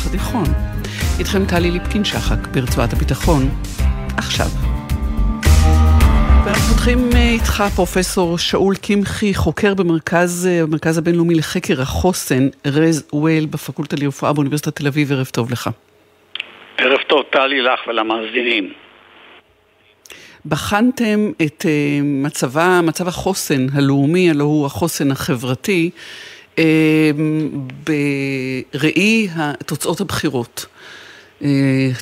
המזרח התיכון. איתכם טלי ליפקין-שחק ברצועת הביטחון, עכשיו. ואנחנו פותחים אה, איתך פרופסור שאול קמחי, חוקר במרכז, אה, במרכז הבינלאומי לחקר החוסן, רז ווייל, בפקולטה לרפואה באוניברסיטת תל אביב, ערב טוב לך. ערב טוב, טלי, לך ולמאזינים. בחנתם את אה, מצבה, מצב החוסן הלאומי, הלא הוא החוסן החברתי, בראי תוצאות הבחירות.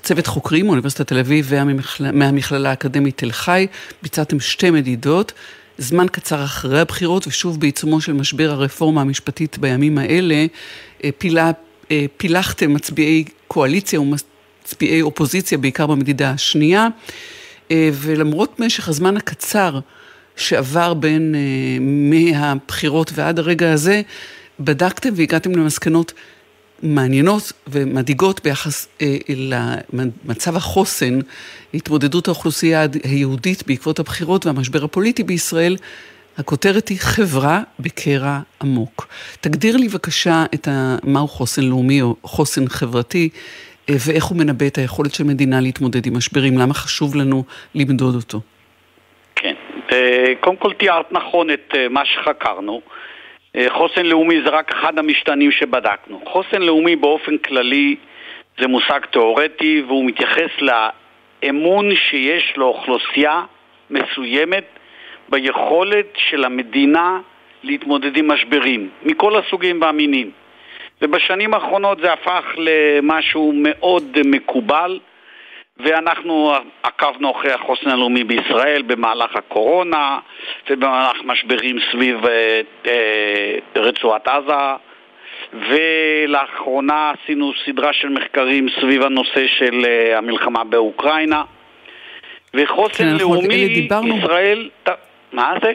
צוות חוקרים מאוניברסיטת תל אביב ומהמכללה האקדמית תל חי, ביצעתם שתי מדידות. זמן קצר אחרי הבחירות, ושוב בעיצומו של משבר הרפורמה המשפטית בימים האלה, פילה, פילחתם מצביעי קואליציה ומצביעי אופוזיציה, בעיקר במדידה השנייה, ולמרות משך הזמן הקצר שעבר בין מהבחירות ועד הרגע הזה, בדקתם והגעתם למסקנות מעניינות ומדאיגות ביחס אה, למצב החוסן, התמודדות האוכלוסייה היהודית בעקבות הבחירות והמשבר הפוליטי בישראל. הכותרת היא חברה בקרע עמוק. תגדיר לי בבקשה את ה... מהו חוסן לאומי או חוסן חברתי אה, ואיך הוא מנבא את היכולת של מדינה להתמודד עם משברים, למה חשוב לנו למדוד אותו. כן, אה, קודם כל תיארת נכון את אה, מה שחקרנו. אה, חוסן לאומי זה רק אחד המשתנים שבדקנו. חוסן לאומי באופן כללי זה מושג תיאורטי והוא מתייחס לאמון שיש לאוכלוסייה מסוימת ביכולת של המדינה להתמודד עם משברים, מכל הסוגים והמינים. ובשנים האחרונות זה הפך למשהו מאוד מקובל, ואנחנו עקבנו אחרי החוסן הלאומי בישראל במהלך הקורונה ובמהלך משברים סביב אה, אה, רצועת עזה ולאחרונה עשינו סדרה של מחקרים סביב הנושא של אה, המלחמה באוקראינה וחוסן כן, לאומי, דיברנו... ישראל... מה זה?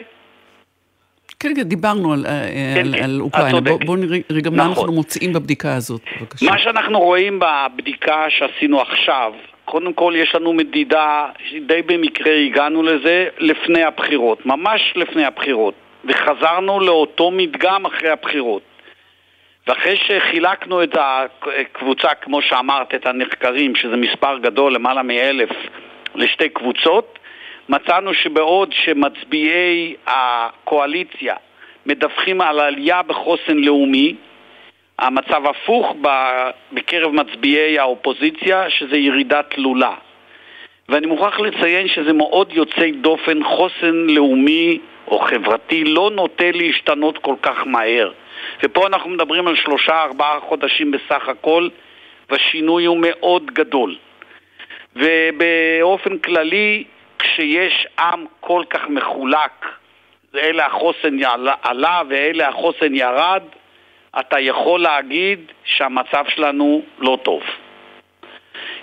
כן, כן, דיברנו על, כן, על, כן, על אוקראינה. בואו בוא נראה רגע נכון. מה אנחנו מוצאים בבדיקה הזאת, בבקשה. מה שאנחנו רואים בבדיקה שעשינו עכשיו, קודם כל יש לנו מדידה, די במקרה הגענו לזה לפני הבחירות, ממש לפני הבחירות, וחזרנו לאותו מדגם אחרי הבחירות. ואחרי שחילקנו את הקבוצה, כמו שאמרת, את הנחקרים, שזה מספר גדול, למעלה מאלף, לשתי קבוצות, מצאנו שבעוד שמצביעי הקואליציה מדווחים על עלייה בחוסן לאומי, המצב הפוך בקרב מצביעי האופוזיציה, שזה ירידה תלולה. ואני מוכרח לציין שזה מאוד יוצא דופן, חוסן לאומי או חברתי לא נוטה להשתנות כל כך מהר. ופה אנחנו מדברים על שלושה, ארבעה חודשים בסך הכל, והשינוי הוא מאוד גדול. ובאופן כללי, כשיש עם כל כך מחולק, אלה החוסן עלה ואלה החוסן ירד, אתה יכול להגיד שהמצב שלנו לא טוב.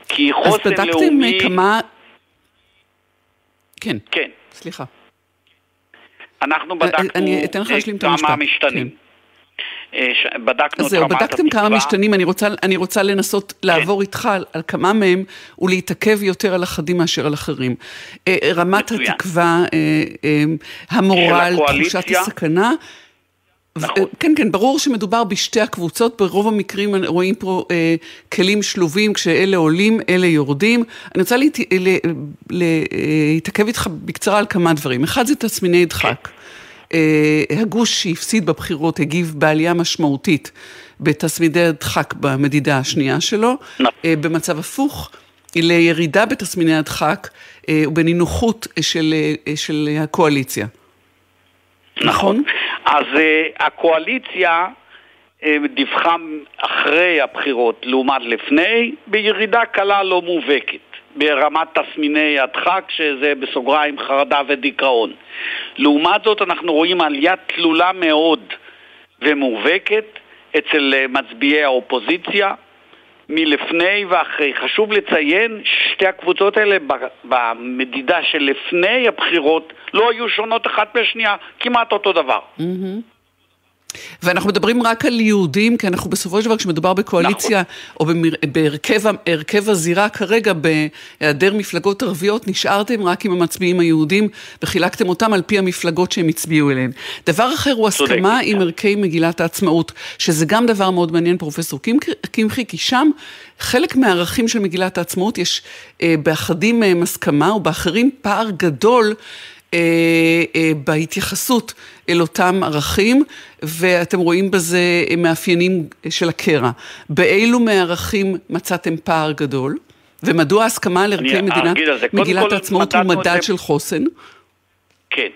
כי חוסן לאומי... אז בדקתם לאומי... כמה... כן. כן. סליחה. אנחנו בדקנו אני אתן לך להשלים את המשפט. כמה משתנים. כן. אה, בדקנו את רמת התקווה. בדקתם כמה משתנים, אני רוצה, אני רוצה לנסות כן. לעבור איתך על, על כמה מהם ולהתעכב יותר על אחדים מאשר על אחרים. אה, רמת מצוין. התקווה, אה, המורל, תחושת הסכנה. נכון. כן, כן, ברור שמדובר בשתי הקבוצות, ברוב המקרים רואים פה אה, כלים שלובים, כשאלה עולים, אלה יורדים. אני רוצה להת... להתעכב איתך בקצרה על כמה דברים. אחד זה תסמיני דחק. אה, הגוש שהפסיד בבחירות הגיב בעלייה משמעותית בתסמיני הדחק במדידה השנייה שלו. נכון. אה, במצב הפוך, לירידה בתסמיני הדחק אה, ובנינוחות של, אה, של הקואליציה. נכון. אז uh, הקואליציה uh, דיווחה אחרי הבחירות לעומת לפני, בירידה קלה לא מובהקת, ברמת תסמיני הדחק, שזה בסוגריים חרדה ודיכאון. לעומת זאת אנחנו רואים עלייה תלולה מאוד ומובהקת אצל uh, מצביעי האופוזיציה, מלפני ואחרי. חשוב לציין ששתי הקבוצות האלה במדידה של לפני הבחירות לא היו שונות אחת מהשנייה, כמעט אותו דבר. ואנחנו מדברים רק על יהודים, כי אנחנו בסופו של דבר, כשמדובר בקואליציה, נכון. או בהרכב הזירה כרגע, בהיעדר מפלגות ערביות, נשארתם רק עם המצביעים היהודים, וחילקתם אותם על פי המפלגות שהם הצביעו אליהן. דבר אחר הוא הסכמה עם כן. ערכי מגילת העצמאות, שזה גם דבר מאוד מעניין, פרופסור קמחי, כי שם חלק מהערכים של מגילת העצמאות, יש אה, באחדים מהם הסכמה, ובאחרים פער גדול. אה, אה, בהתייחסות אל אותם ערכים, ואתם רואים בזה מאפיינים של הקרע. באילו מערכים מצאתם פער גדול? ומדוע ההסכמה על ערכי מדינת, מגילת העצמאות הוא מדד זה... של חוסן? כן.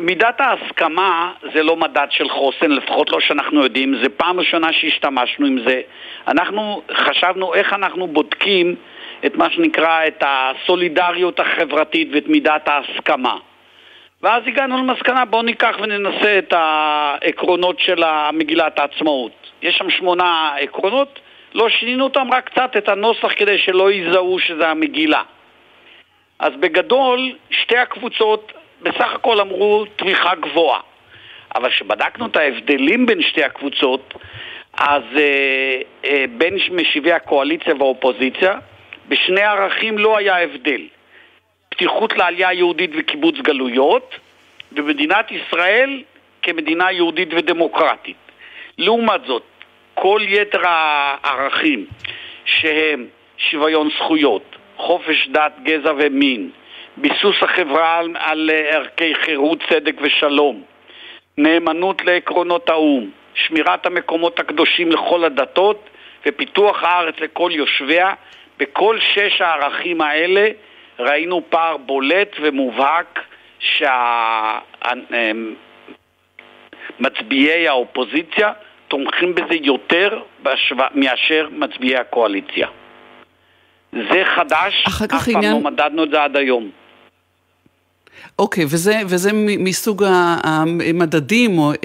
מידת ההסכמה זה לא מדד של חוסן, לפחות לא שאנחנו יודעים, זה פעם ראשונה שהשתמשנו עם זה. אנחנו חשבנו איך אנחנו בודקים את מה שנקרא את הסולידריות החברתית ואת מידת ההסכמה. ואז הגענו למסקנה, בואו ניקח וננסה את העקרונות של מגילת העצמאות. יש שם שמונה עקרונות, לא שינינו אותם, רק קצת את הנוסח כדי שלא יזהו שזה המגילה. אז בגדול, שתי הקבוצות בסך הכל אמרו תמיכה גבוהה. אבל כשבדקנו את ההבדלים בין שתי הקבוצות, אז אה, אה, בין משיבי הקואליציה והאופוזיציה, בשני ערכים לא היה הבדל. פתיחות לעלייה יהודית וקיבוץ גלויות, ומדינת ישראל כמדינה יהודית ודמוקרטית. לעומת זאת, כל יתר הערכים שהם שוויון זכויות, חופש דת, גזע ומין, ביסוס החברה על, על ערכי חירות, צדק ושלום, נאמנות לעקרונות האו"ם, שמירת המקומות הקדושים לכל הדתות ופיתוח הארץ לכל יושביה, בכל שש הערכים האלה ראינו פער בולט ומובהק שהמצביעי האופוזיציה תומכים בזה יותר מאשר מצביעי הקואליציה. זה חדש, אף פעם עניין... לא מדדנו את זה עד היום. אוקיי, okay, וזה, וזה מסוג המדדים או, אה,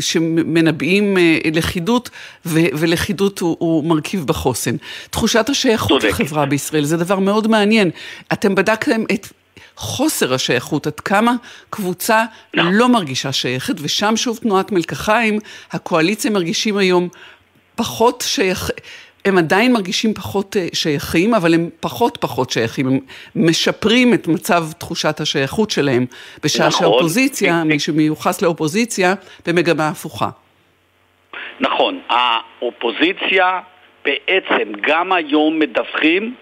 שמנבאים אה, לכידות, ו, ולכידות הוא, הוא מרכיב בחוסן. תחושת השייכות לחברה בישראל, זה דבר מאוד מעניין. אתם בדקתם את חוסר השייכות, עד כמה קבוצה לא, לא מרגישה שייכת, ושם שוב תנועת מלקחיים, הקואליציה מרגישים היום פחות שייך... הם עדיין מרגישים פחות אה, שייכים, אבל הם פחות פחות שייכים, הם משפרים את מצב תחושת השייכות שלהם, בשעה נכון. שהאופוזיציה, מי שמיוחס לאופוזיציה, במגמה הפוכה. נכון, האופוזיציה בעצם גם היום מדווחים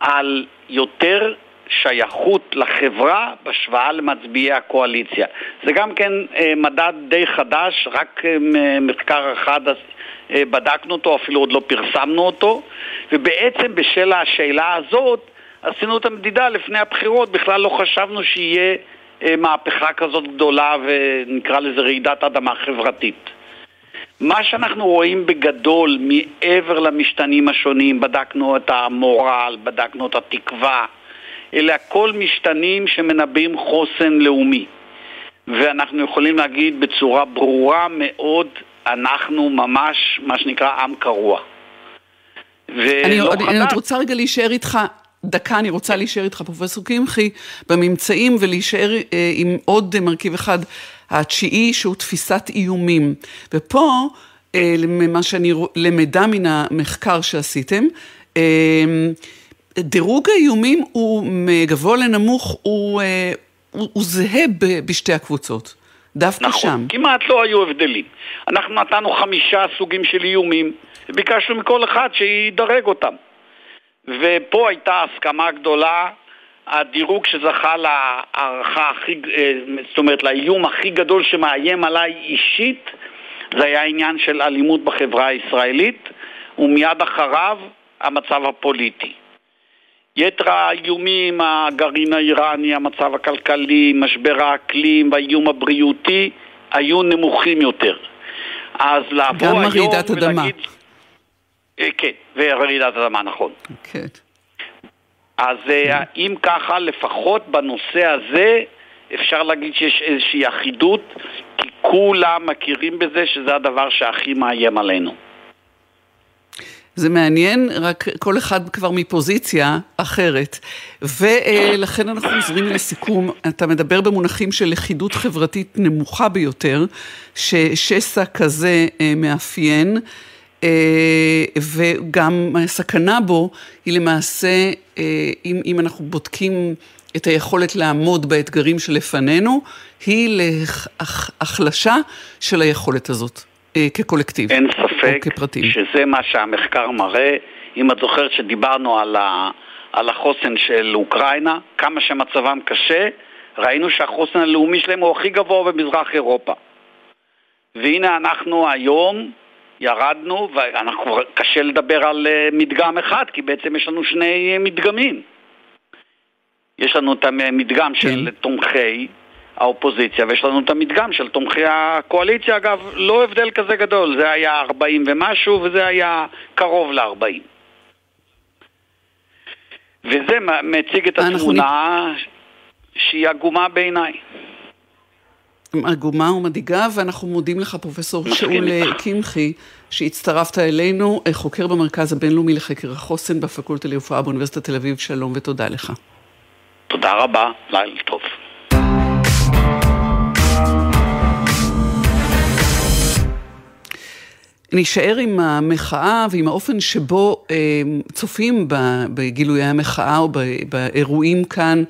על יותר שייכות לחברה בהשוואה למצביעי הקואליציה. זה גם כן אה, מדד די חדש, רק אה, מחקר אחד אה, בדקנו אותו, אפילו עוד לא פרסמנו אותו, ובעצם בשל השאלה הזאת עשינו את המדידה לפני הבחירות, בכלל לא חשבנו שיהיה מהפכה כזאת גדולה ונקרא לזה רעידת אדמה חברתית. מה שאנחנו רואים בגדול, מעבר למשתנים השונים, בדקנו את המורל, בדקנו את התקווה, אלה הכל משתנים שמנבאים חוסן לאומי. ואנחנו יכולים להגיד בצורה ברורה מאוד, אנחנו ממש, מה שנקרא, עם קרוע. אני, אני, אני רוצה רגע להישאר איתך דקה, אני רוצה להישאר איתך, פרופסור קמחי, בממצאים ולהישאר אה, עם עוד מרכיב אחד, התשיעי, שהוא תפיסת איומים. ופה, אה, ממה שאני למדה מן המחקר שעשיתם, אה, דירוג האיומים הוא מגבוה לנמוך, הוא, אה, הוא, הוא זהה בשתי הקבוצות. דווקא נכון, שם. נכון, כמעט לא היו הבדלים. אנחנו נתנו חמישה סוגים של איומים, וביקשנו מכל אחד שידרג אותם. ופה הייתה הסכמה גדולה, הדירוג שזכה להערכה הכי, אה, זאת אומרת, לאיום הכי גדול שמאיים עליי אישית, זה היה עניין של אלימות בחברה הישראלית, ומיד אחריו המצב הפוליטי. יתר האיומים, הגרעין האיראני, המצב הכלכלי, משבר האקלים והאיום הבריאותי, היו נמוכים יותר. אז לבוא היום ולהגיד... גם רעידת אדמה. אה, כן, ורעידת אדמה, נכון. כן. אז אה, אם ככה, לפחות בנושא הזה, אפשר להגיד שיש איזושהי אחידות, כי כולם מכירים בזה שזה הדבר שהכי מאיים עלינו. זה מעניין, רק כל אחד כבר מפוזיציה אחרת. ולכן אנחנו חוזרים לסיכום, אתה מדבר במונחים של לכידות חברתית נמוכה ביותר, ששסע כזה אה, מאפיין, אה, וגם הסכנה בו היא למעשה, אה, אם, אם אנחנו בודקים את היכולת לעמוד באתגרים שלפנינו, היא להחלשה של היכולת הזאת. אה, כקולקטיב. אין ספק שזה מה שהמחקר מראה. אם את זוכרת שדיברנו על, ה, על החוסן של אוקראינה, כמה שמצבם קשה, ראינו שהחוסן הלאומי שלהם הוא הכי גבוה במזרח אירופה. והנה אנחנו היום ירדנו, ואנחנו קשה לדבר על אה, מדגם אחד, כי בעצם יש לנו שני מדגמים. יש לנו את המדגם של כן. תומכי האופוזיציה, ויש לנו את המדגם של תומכי הקואליציה, אגב, לא הבדל כזה גדול, זה היה 40 ומשהו, וזה היה קרוב ל-40. וזה מציג את התמונה שהיא עגומה בעיניי. עגומה ומדאיגה, ואנחנו מודים לך, פרופסור שאול קמחי, שהצטרפת אלינו, חוקר במרכז הבינלאומי לחקר החוסן בפקולטה לרפואה באוניברסיטת תל אביב. שלום ותודה לך. תודה רבה, לילה טוב. נישאר עם המחאה ועם האופן שבו אה, צופים בגילויי המחאה או באירועים כאן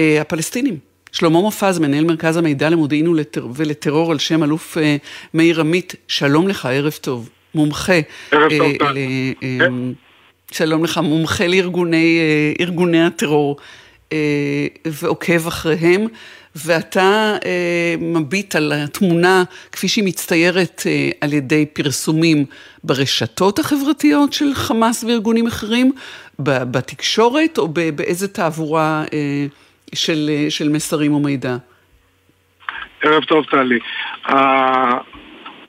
אה, הפלסטינים. שלמה מופז, מנהל מרכז המידע למודיעין ולטר, ולטרור על שם אלוף אה, מאיר עמית, שלום לך, ערב טוב. מומחה. ערב טוב, טל. שלום לך, מומחה לארגוני הטרור ועוקב אחריהם. ואתה אה, מביט על התמונה כפי שהיא מצטיירת אה, על ידי פרסומים ברשתות החברתיות של חמאס וארגונים אחרים, בתקשורת או באיזה תעבורה אה, של, אה, של מסרים או מידע? ערב טוב, טלי.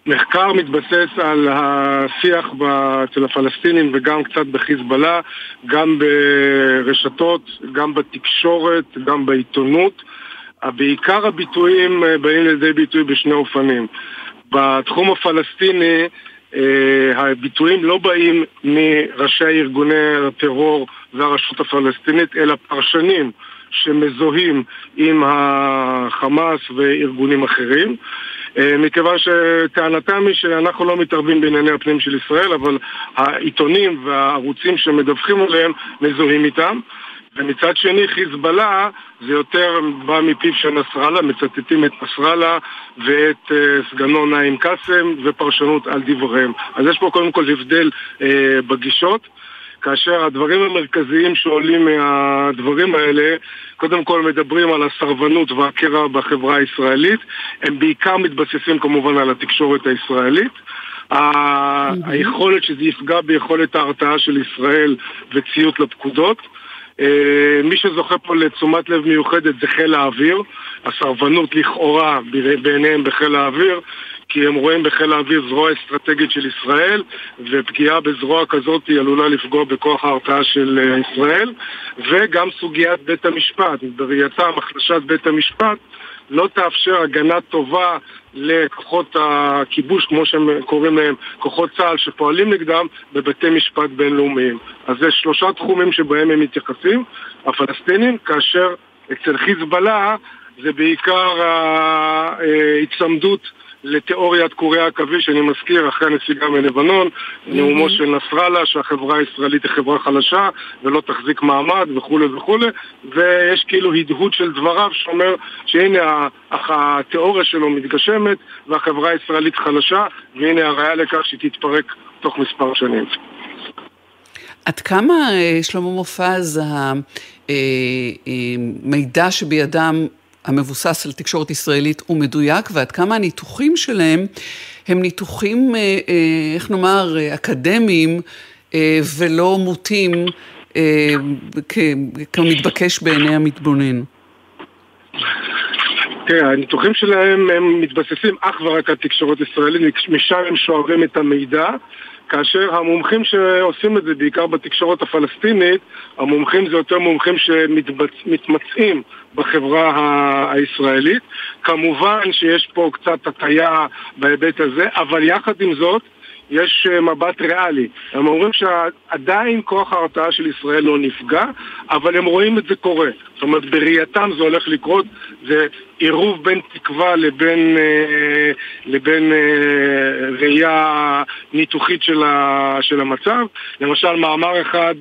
המחקר מתבסס על השיח אצל הפלסטינים וגם קצת בחיזבאללה, גם ברשתות, גם בתקשורת, גם בעיתונות. בעיקר הביטויים אה, באים לידי ביטוי בשני אופנים. בתחום הפלסטיני אה, הביטויים לא באים מראשי ארגוני הטרור והרשות הפלסטינית, אלא פרשנים שמזוהים עם החמאס וארגונים אחרים. אה, מכיוון שטענתם היא שאנחנו לא מתערבים בענייני הפנים של ישראל, אבל העיתונים והערוצים שמדווחים עליהם מזוהים איתם. ומצד שני חיזבאללה זה יותר בא מפיו של נסראללה, מצטטים את נסראללה ואת uh, סגנו נעים קאסם ופרשנות על דבריהם. אז יש פה קודם כל הבדל uh, בגישות. כאשר הדברים המרכזיים שעולים מהדברים האלה, קודם כל מדברים על הסרבנות והקרע בחברה הישראלית, הם בעיקר מתבססים כמובן על התקשורת הישראלית. היכולת שזה יפגע ביכולת ההרתעה של ישראל וציות לפקודות. אה, מי שזוכה פה לתשומת לב מיוחדת זה חיל האוויר, הסרבנות לכאורה בעיניהם בחיל האוויר, כי הם רואים בחיל האוויר זרוע אסטרטגית של ישראל, ופגיעה בזרוע כזאת היא עלולה לפגוע בכוח ההרתעה של אה, ישראל, וגם סוגיית בית המשפט, בראייתם החלשת בית המשפט לא תאפשר הגנה טובה לכוחות הכיבוש, כמו שהם קוראים להם, כוחות צה"ל שפועלים נגדם בבתי משפט בינלאומיים. אז יש שלושה תחומים שבהם הם מתייחסים, הפלסטינים, כאשר אצל חיזבאללה זה בעיקר ההיצמדות לתיאוריית קורי העכביש, אני מזכיר, אחרי הנסיגה מלבנון, mm-hmm. נאומו של נסראללה שהחברה הישראלית היא חברה חלשה ולא תחזיק מעמד וכולי וכולי, ויש כאילו הדהוד של דבריו שאומר שהנה התיאוריה שלו מתגשמת והחברה הישראלית חלשה, והנה הראיה לכך שהיא תתפרק תוך מספר שנים. עד כמה, אה, שלמה מופז, המידע אה, שבידם המבוסס על תקשורת ישראלית הוא מדויק, ועד כמה הניתוחים שלהם הם ניתוחים, אה, אה, איך נאמר, אקדמיים אה, ולא מוטים כמתבקש בעיני המתבונן. תראה, הניתוחים שלהם הם מתבססים אך ורק על תקשורת ישראלית, משם הם שואבים את המידע. כאשר המומחים שעושים את זה, בעיקר בתקשורת הפלסטינית, המומחים זה יותר מומחים שמתמצאים בחברה הישראלית. כמובן שיש פה קצת הטיה בהיבט הזה, אבל יחד עם זאת, יש אה, מבט ריאלי. הם אומרים שעדיין כוח ההרתעה של ישראל לא נפגע, אבל הם רואים את זה קורה. זאת אומרת, בראייתם זה הולך לקרות, זה עירוב בין תקווה לבין, אה, לבין אה, ראייה ניתוחית של, ה, של המצב. למשל, מאמר אחד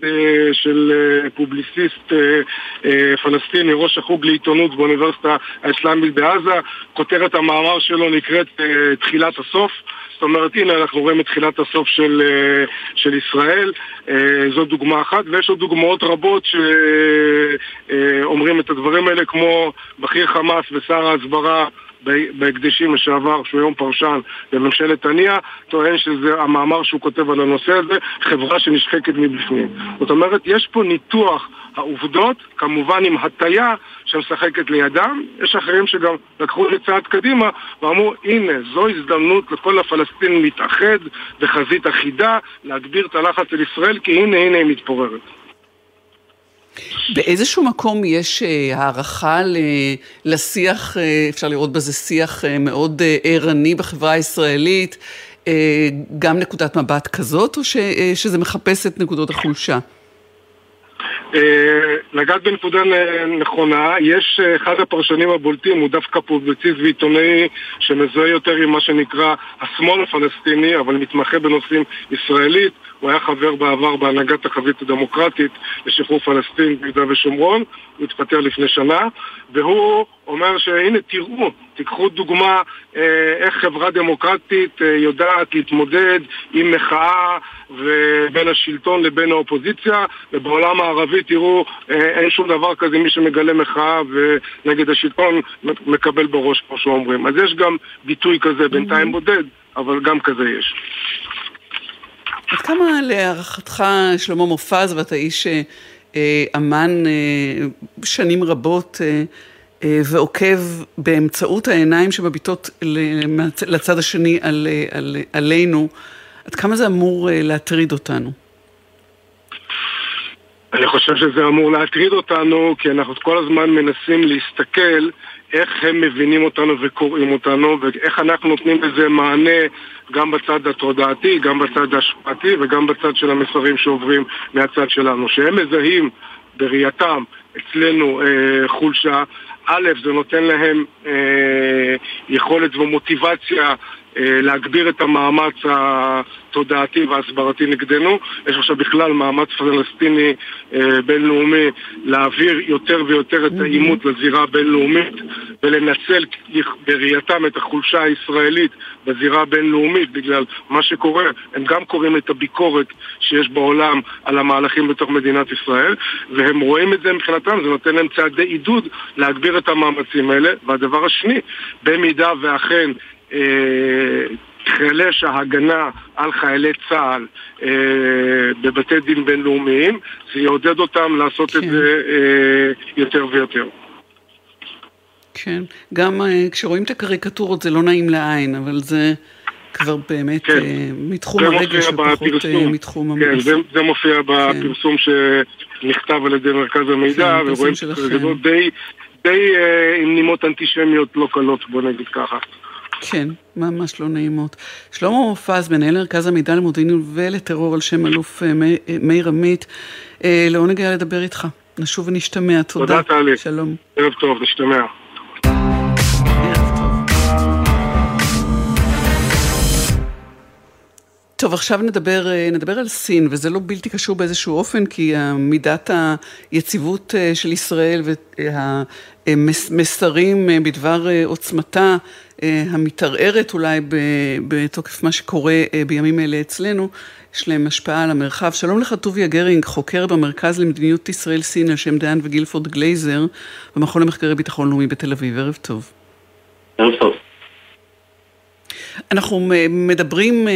של פובליסיסט פלסטיני, ראש החוג לעיתונות באוניברסיטה האסלאמית בעזה, כותרת המאמר שלו נקראת תחילת הסוף. זאת אומרת, הנה אנחנו רואים את תחילת הסוף של, אה, של ישראל, אה, זו דוגמה אחת, ויש עוד דוגמאות רבות שאומרים את הדברים האלה, כמו בכיר חמאס ושר ההסברה בהקדשים לשעבר, שהוא היום פרשן בממשלת הנייה, טוען שזה המאמר שהוא כותב על הנושא הזה, חברה שנשחקת מבפנים. זאת אומרת, יש פה ניתוח העובדות, כמובן עם הטיה שמשחקת לידם. יש אחרים שגם לקחו את צעד קדימה ואמרו, הנה, זו הזדמנות לכל הפלסטינים להתאחד בחזית אחידה, להגביר את הלחץ על ישראל, כי הנה, הנה היא מתפוררת. באיזשהו מקום יש אה, הערכה לשיח, אה, אפשר לראות בזה שיח אה, מאוד ערני בחברה הישראלית, גם נקודת מבט כזאת, או שזה מחפש את נקודות החולשה? נגעת בנקודה נכונה, יש אחד הפרשנים הבולטים, הוא דווקא פובליציסט ועיתונאי שמזוהה יותר עם מה שנקרא השמאל הפלסטיני, אבל מתמחה בנושאים ישראלית. הוא היה חבר בעבר בהנהגת החבית הדמוקרטית לשחרור פלסטין ביהודה ושומרון, הוא התפטר לפני שנה, והוא אומר שהנה תראו, תיקחו דוגמה אה, איך חברה דמוקרטית אה, יודעת להתמודד עם מחאה בין השלטון לבין האופוזיציה, ובעולם הערבי תראו אה, אין שום דבר כזה, מי שמגלה מחאה ונגד השלטון מקבל בראש כמו שאומרים. אז יש גם ביטוי כזה, בינתיים mm-hmm. בודד, אבל גם כזה יש. כמה להערכתך, שלמה מופז, ואתה איש אה, אמן אה, שנים רבות אה, ועוקב באמצעות העיניים שמביטות לצד השני על, על, עלינו, עד כמה זה אמור להטריד אותנו? אני חושב שזה אמור להטריד אותנו, כי אנחנו כל הזמן מנסים להסתכל איך הם מבינים אותנו וקוראים אותנו, ואיך אנחנו נותנים לזה מענה גם בצד התודעתי, גם בצד ההשפעתי וגם בצד של המסרים שעוברים מהצד שלנו. שהם מזהים בראייתם אצלנו אה, חולשה, א', זה נותן להם אה, יכולת ומוטיבציה להגביר את המאמץ התודעתי וההסברתי נגדנו. יש עכשיו בכלל מאמץ פלסטיני אה, בינלאומי להעביר יותר ויותר את העימות לזירה הבינלאומית ולנצל בראייתם את החולשה הישראלית בזירה הבינלאומית בגלל מה שקורה. הם גם קוראים את הביקורת שיש בעולם על המהלכים בתוך מדינת ישראל והם רואים את זה מבחינתם, זה נותן להם צעדי עידוד להגביר את המאמצים האלה. והדבר השני, במידה ואכן תחלש ההגנה על חיילי צה"ל אה, בבתי דין בינלאומיים, זה יעודד אותם לעשות כן. את זה אה, יותר ויותר. כן, גם אה, כשרואים את הקריקטורות זה לא נעים לעין, אבל זה כבר באמת כן. אה, מתחום הרגש ופחות אה, מתחום המעשה. כן, זה, זה מופיע כן. בפרסום כן. שנכתב על ידי מרכז המידע, כן, ורואים שזה די, די אה, עם נימות אנטישמיות לא קלות, בוא נגיד ככה. כן, ממש לא נעימות. שלמה מופז, מנהל מרכז המידע למודיעין ולטרור על שם אלוף אה, אה, מאיר עמית, אה, לעונג היה לדבר איתך. נשוב ונשתמע, תודה. תודה טלי. שלום. ערב טוב, נשתמע. טוב, עכשיו נדבר, נדבר על סין, וזה לא בלתי קשור באיזשהו אופן, כי מידת היציבות של ישראל והמסרים בדבר עוצמתה אה, המתערערת אולי בתוקף מה שקורה אה, בימים אלה אצלנו, יש להם השפעה על המרחב. שלום לך טוביה גרינג, חוקר במרכז למדיניות ישראל-סין על שם דיין וגילפורד גלייזר, במכון למחקרי ביטחון לאומי בתל אביב. ערב טוב. ערב טוב. אנחנו מדברים אה,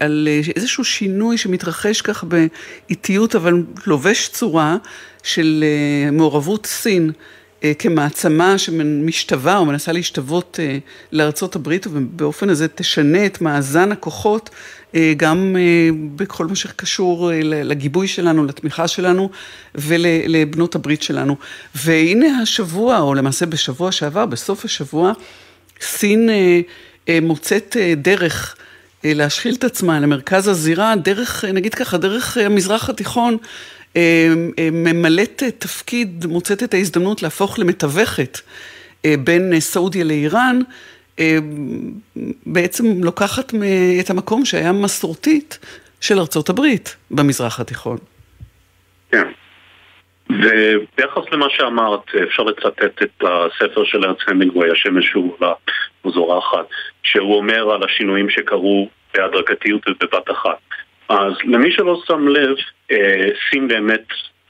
על איזשהו שינוי שמתרחש כך באיטיות, אבל לובש צורה של מעורבות סין אה, כמעצמה שמשתווה או מנסה להשתוות אה, לארצות הברית ובאופן הזה תשנה את מאזן הכוחות אה, גם בכל מה שקשור לגיבוי שלנו, לתמיכה שלנו ולבנות הברית שלנו. והנה השבוע, או למעשה בשבוע שעבר, בסוף השבוע, סין מוצאת דרך להשחיל את עצמה למרכז הזירה דרך, נגיד ככה, דרך המזרח התיכון, ממלאת תפקיד, מוצאת את ההזדמנות להפוך למתווכת בין סעודיה לאיראן, בעצם לוקחת את המקום שהיה מסורתית של ארצות הברית במזרח התיכון. כן. וביחס למה שאמרת, אפשר לצטט את הספר של ארץ המינגווי, השמש שהוא זורחת, שהוא אומר על השינויים שקרו בהדרגתיות ובבת אחת. אז למי שלא שם לב, אה, סין באמת,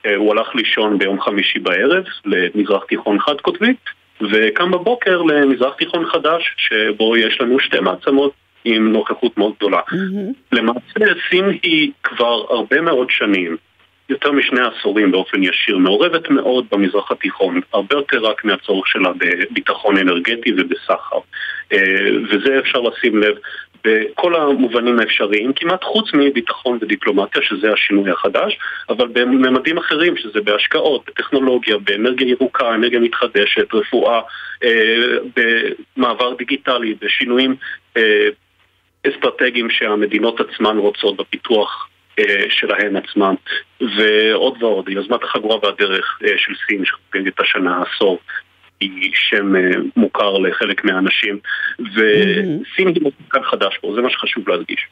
אה, הוא הלך לישון ביום חמישי בערב למזרח תיכון חד קוטבי, וקם בבוקר למזרח תיכון חדש, שבו יש לנו שתי מעצמות עם נוכחות מאוד גדולה. Mm-hmm. למעשה סין היא כבר הרבה מאוד שנים יותר משני עשורים באופן ישיר, מעורבת מאוד במזרח התיכון, הרבה יותר רק מהצורך שלה בביטחון אנרגטי ובסחר. אה, וזה אפשר לשים לב בכל המובנים האפשריים, כמעט חוץ מביטחון ודיפלומטיה, שזה השינוי החדש, אבל בממדים אחרים, שזה בהשקעות, בטכנולוגיה, באנרגיה ירוקה, אנרגיה מתחדשת, רפואה, אה, במעבר דיגיטלי, בשינויים אה, אסטרטגיים שהמדינות עצמן רוצות בפיתוח שלהן עצמן, ועוד ועוד. יוזמת החגורה והדרך אה, של סין, שחוגגת השנה עשור, היא שם אה, מוכר לחלק מהאנשים, וסין היא מוכר חדש פה, זה מה שחשוב להדגיש.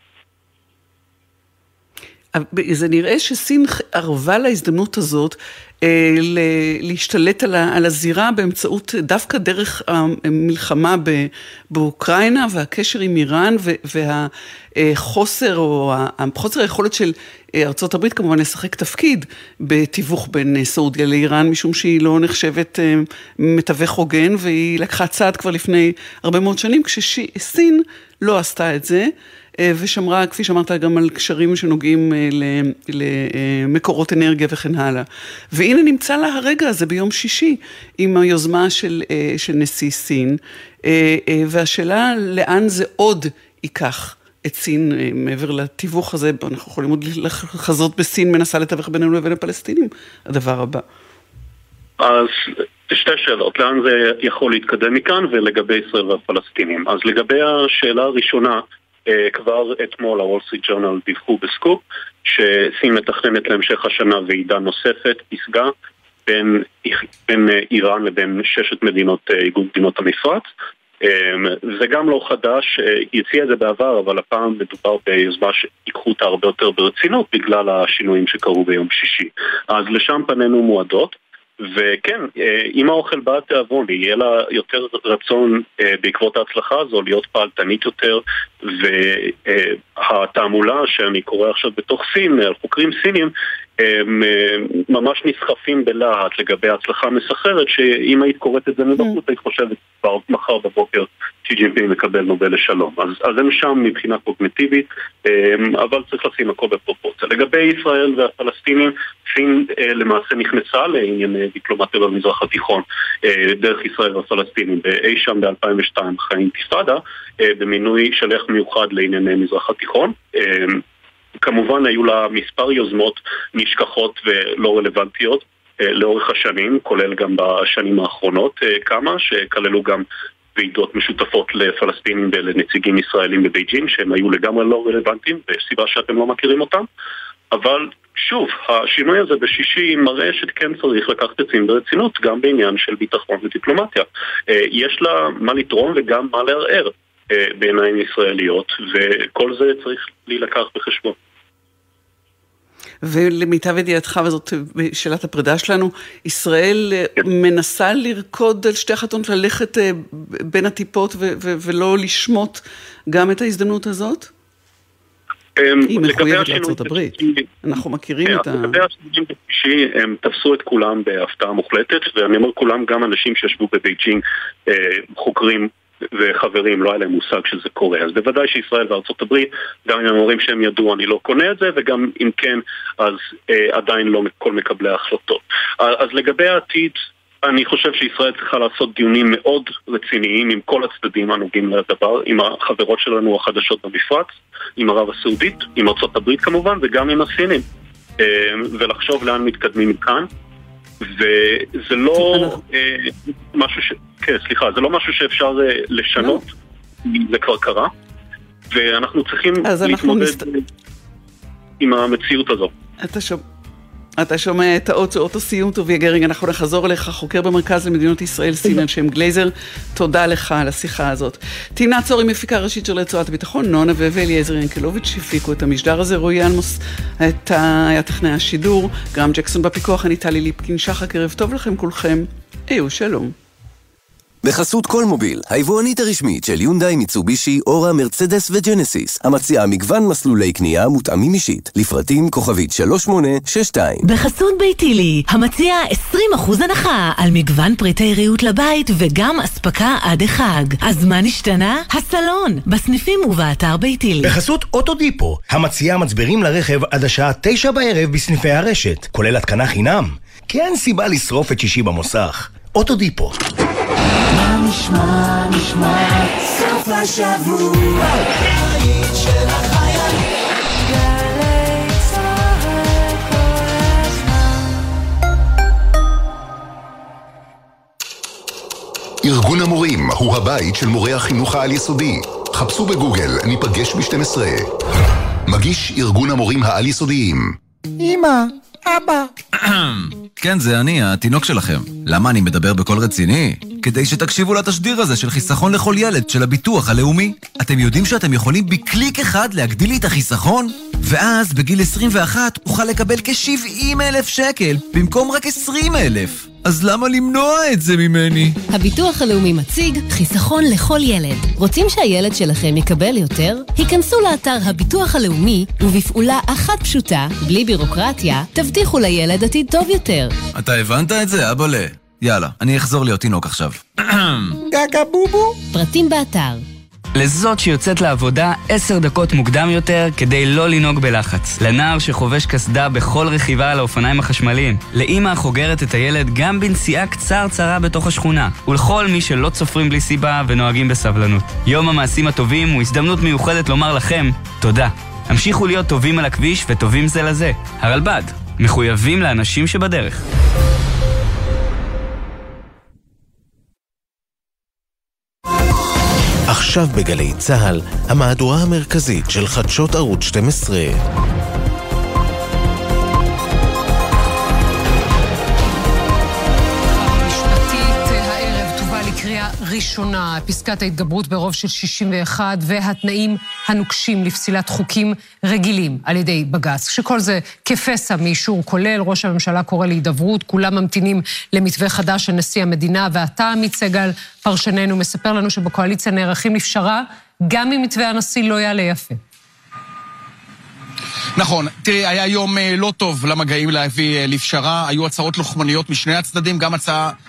זה נראה שסין ערבה להזדמנות הזאת אה, להשתלט על הזירה באמצעות, דווקא דרך המלחמה באוקראינה והקשר עם איראן והחוסר או חוסר היכולת של ארצות הברית כמובן לשחק תפקיד בתיווך בין סעודיה לאיראן, משום שהיא לא נחשבת אה, מתווך הוגן והיא לקחה צעד כבר לפני הרבה מאוד שנים, כשסין לא עשתה את זה. אה, ושמרה, כפי שאמרת, גם על קשרים שנוגעים אה, למקורות אנרגיה וכן הלאה. והנה נמצא לה הרגע הזה ביום שישי, עם היוזמה של, אה, של נשיא סין, והשאלה לאן זה עוד ייקח. את סין מעבר לתיווך הזה, אנחנו יכולים עוד לחזות בסין מנסה לתווך בינינו לבין הפלסטינים, הדבר הבא. אז שתי שאלות, לאן זה יכול להתקדם מכאן ולגבי ישראל והפלסטינים. אז לגבי השאלה הראשונה, אה, כבר אתמול הוול סטריט ג'ורנל דיווחו בסקופ שסין מתכננת להמשך השנה ועידה נוספת, פסגה בין, בין אה, איראן לבין ששת מדינות, אה, איגוד מדינות המפרץ זה גם לא חדש, היא הציעה את זה בעבר, אבל הפעם מדובר ביוזמה שיקחו אותה הרבה יותר ברצינות בגלל השינויים שקרו ביום שישי. אז לשם פנינו מועדות. וכן, אה, עם האוכל בא תיאבון, יהיה לה יותר רצון אה, בעקבות ההצלחה הזו להיות פעלתנית יותר, והתעמולה שאני קורא עכשיו בתוך סין, על חוקרים סינים, הם אה, ממש נסחפים בלהט לגבי ההצלחה המסחררת, שאם היית קוראת את זה מבחוץ, היית חושבת כבר מחר בבוקר שי ג'ינפינג מקבל נובל לשלום. אז, אז הם שם מבחינה קוגנטיבית, אה, אבל צריך לשים הכל בפרופורציה. לגבי ישראל והפלסטינים, סין אה, למעשה נכנסה לענייני דיפלומטיה במזרח התיכון דרך ישראל והפלסטינים אי שם ב-2002 אחרי האינתיפאדה, במינוי שליח מיוחד לענייני מזרח התיכון. כמובן היו לה מספר יוזמות נשכחות ולא רלוונטיות אה, לאורך השנים, כולל גם בשנים האחרונות אה, כמה, שכללו גם ועידות משותפות לפלסטינים ולנציגים ישראלים בבייג'ין, שהם היו לגמרי לא רלוונטיים, ויש סיבה שאתם לא מכירים אותם. אבל שוב, השינוי הזה בשישי מראה שכן צריך לקחת את סין ברצינות, גם בעניין של ביטחון ודיפלומטיה. אה, יש לה מה לתרום וגם מה לערער. אה, בעיניים ישראליות, וכל זה צריך להילקח בחשבון. ולמיטב ידיעתך, וזאת שאלת הפרידה שלנו, ישראל כן. מנסה לרקוד על שתי החתונות, ללכת אה, בין הטיפות ולא לשמוט גם את ההזדמנות הזאת? אמ, היא מחויבת לארצות הברית, אנחנו מכירים כן, את ה... לגבי השינויים בשישי, הם תפסו את כולם בהפתעה מוחלטת, ואני אומר כולם, גם אנשים שישבו בבייג'ינג, אה, חוקרים וחברים, לא היה להם מושג שזה קורה. אז בוודאי שישראל וארצות הברית, גם אם הם אומרים שהם ידעו, אני לא קונה את זה, וגם אם כן, אז אה, עדיין לא כל מקבלי ההחלטות. אז לגבי העתיד, אני חושב שישראל צריכה לעשות דיונים מאוד רציניים עם כל הצדדים הנוגעים לדבר, עם החברות שלנו החדשות במפרץ, עם ערב הסעודית, עם ארצות הברית כמובן, וגם עם הסינים. אה, ולחשוב לאן מתקדמים מכאן. וזה לא אה, משהו ש... כן, סליחה, זה לא משהו שאפשר אה, לשנות. זה כבר קרה. ואנחנו צריכים להתמודד. עם המציאות הזו. אתה שומע... אתה שומע את האות, אות הסיום. טוביה גרינג, אנחנו נחזור אליך, חוקר במרכז למדיניות ישראל, סין על שם גלייזר, תודה לך על השיחה הזאת. טינה צורי, מפיקה ראשית של רצועת הביטחון, נונה ואליעזר ינקלוביץ' הפיקו את המשדר הזה, רועי אלמוס היה טכנאי השידור, גרם ג'קסון בפיקוח, אני טלי ליפקין שחק, ערב טוב לכם כולכם, היו שלום. בחסות כל מוביל, היבואנית הרשמית של יונדאי, מיצובישי, אורה, מרצדס וג'נסיס, המציעה מגוון מסלולי קנייה מותאמים אישית, לפרטים כוכבית 3862. בחסות ביתילי, המציעה 20% הנחה על מגוון פריטי ריהוט לבית וגם אספקה עד החג. אז מה נשתנה? הסלון, בסניפים ובאתר ביתילי. בחסות אוטודיפו, המציעה מצברים לרכב עד השעה 9 בערב בסניפי הרשת, כולל התקנה חינם. כי אין סיבה לשרוף את שישי במוסך. אוטודיפו. מה נשמע, נשמע, סוף השבוע, הבית של החיילים. ארגון המורים הוא הבית של מורי החינוך העל-יסודי. חפשו בגוגל, ניפגש ב-12. מגיש ארגון המורים העל-יסודיים. אמא, אבא. כן, זה אני, התינוק שלכם. למה אני מדבר בקול רציני? כדי שתקשיבו לתשדיר הזה של חיסכון לכל ילד של הביטוח הלאומי. אתם יודעים שאתם יכולים בקליק אחד להגדיל לי את החיסכון? ואז בגיל 21 אוכל לקבל כ-70 אלף שקל במקום רק 20 אלף. אז למה למנוע את זה ממני? הביטוח הלאומי מציג חיסכון לכל ילד. רוצים שהילד שלכם יקבל יותר? היכנסו לאתר הביטוח הלאומי, ובפעולה אחת פשוטה, בלי בירוקרטיה, תבטיחו לילד עתיד טוב יותר. אתה הבנת את זה, אבאלה? יאללה, אני אחזור להיות תינוק עכשיו. גגה בובו? פרטים באתר. לזאת שיוצאת לעבודה עשר דקות מוקדם יותר כדי לא לנהוג בלחץ. לנער שחובש קסדה בכל רכיבה על האופניים החשמליים. לאימא החוגרת את הילד גם בנסיעה קצרצרה בתוך השכונה. ולכל מי שלא צופרים בלי סיבה ונוהגים בסבלנות. יום המעשים הטובים הוא הזדמנות מיוחדת לומר לכם תודה. המשיכו להיות טובים על הכביש וטובים זה לזה. הרלב"ד, מחויבים לאנשים שבדרך. עכשיו בגלי צה"ל, המהדורה המרכזית של חדשות ערוץ 12. ראשונה, פסקת ההתגברות ברוב של 61 והתנאים הנוקשים לפסילת חוקים רגילים על ידי בג"ץ. כשכל זה כפסע מאישור כולל, ראש הממשלה קורא להידברות, כולם ממתינים למתווה חדש של נשיא המדינה, ואתה, עמית סגל, פרשננו, מספר לנו שבקואליציה נערכים לפשרה, גם אם מתווה הנשיא לא יעלה יפה. נכון. תראי, היה יום אה, לא טוב למגעים להביא אה, לפשרה. היו הצהרות לוחמניות משני הצדדים, גם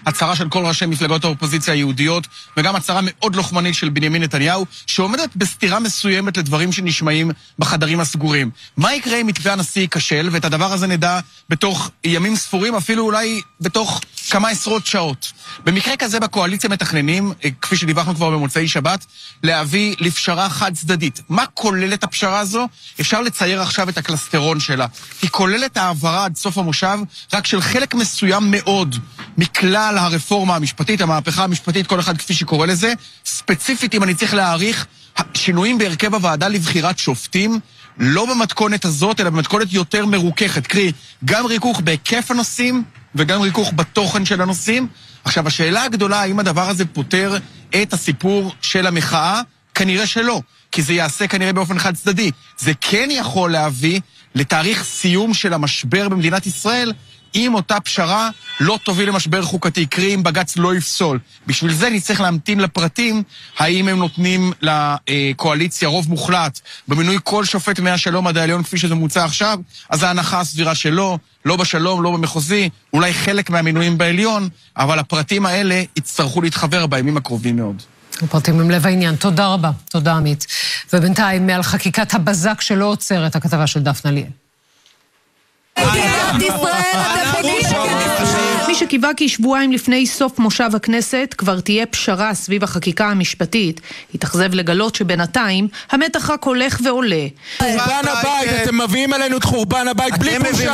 הצהרה של כל ראשי מפלגות האופוזיציה היהודיות, וגם הצהרה מאוד לוחמנית של בנימין נתניהו, שעומדת בסתירה מסוימת לדברים שנשמעים בחדרים הסגורים. מה יקרה אם מתווה הנשיא ייכשל, ואת הדבר הזה נדע בתוך ימים ספורים, אפילו אולי בתוך כמה עשרות שעות. במקרה כזה בקואליציה מתכננים, אה, כפי שדיווחנו כבר במוצאי שבת, להביא לפשרה חד צדדית. מה כוללת הפשרה הזו? אפשר לצייר עכשיו את הקלסטרון שלה. היא כוללת העברה עד סוף המושב רק של חלק מסוים מאוד מכלל הרפורמה המשפטית, המהפכה המשפטית, כל אחד כפי שקורא לזה. ספציפית, אם אני צריך להעריך, שינויים בהרכב הוועדה לבחירת שופטים, לא במתכונת הזאת, אלא במתכונת יותר מרוככת. קרי, גם ריכוך בהיקף הנושאים וגם ריכוך בתוכן של הנושאים. עכשיו, השאלה הגדולה, האם הדבר הזה פותר את הסיפור של המחאה? כנראה שלא. כי זה יעשה כנראה באופן חד צדדי. זה כן יכול להביא לתאריך סיום של המשבר במדינת ישראל, אם אותה פשרה לא תוביל למשבר חוקתי, קרי אם בג"ץ לא יפסול. בשביל זה נצטרך להמתין לפרטים, האם הם נותנים לקואליציה רוב מוחלט במינוי כל שופט מהשלום עד העליון כפי שזה מוצע עכשיו, אז ההנחה הסבירה שלא, לא בשלום, לא במחוזי, אולי חלק מהמינויים בעליון, אבל הפרטים האלה יצטרכו להתחבר בימים הקרובים מאוד. הפרטים הם לב העניין. תודה רבה. תודה, עמית. ובינתיים, מעל חקיקת הבזק שלא עוצרת, הכתבה של דפנה ליאל. מי שקיווה כי שבועיים לפני סוף מושב הכנסת כבר תהיה פשרה סביב החקיקה המשפטית, התאכזב לגלות שבינתיים המתח רק הולך ועולה. חורבן הבית, אתם מביאים עלינו את חורבן הבית בלי בושה.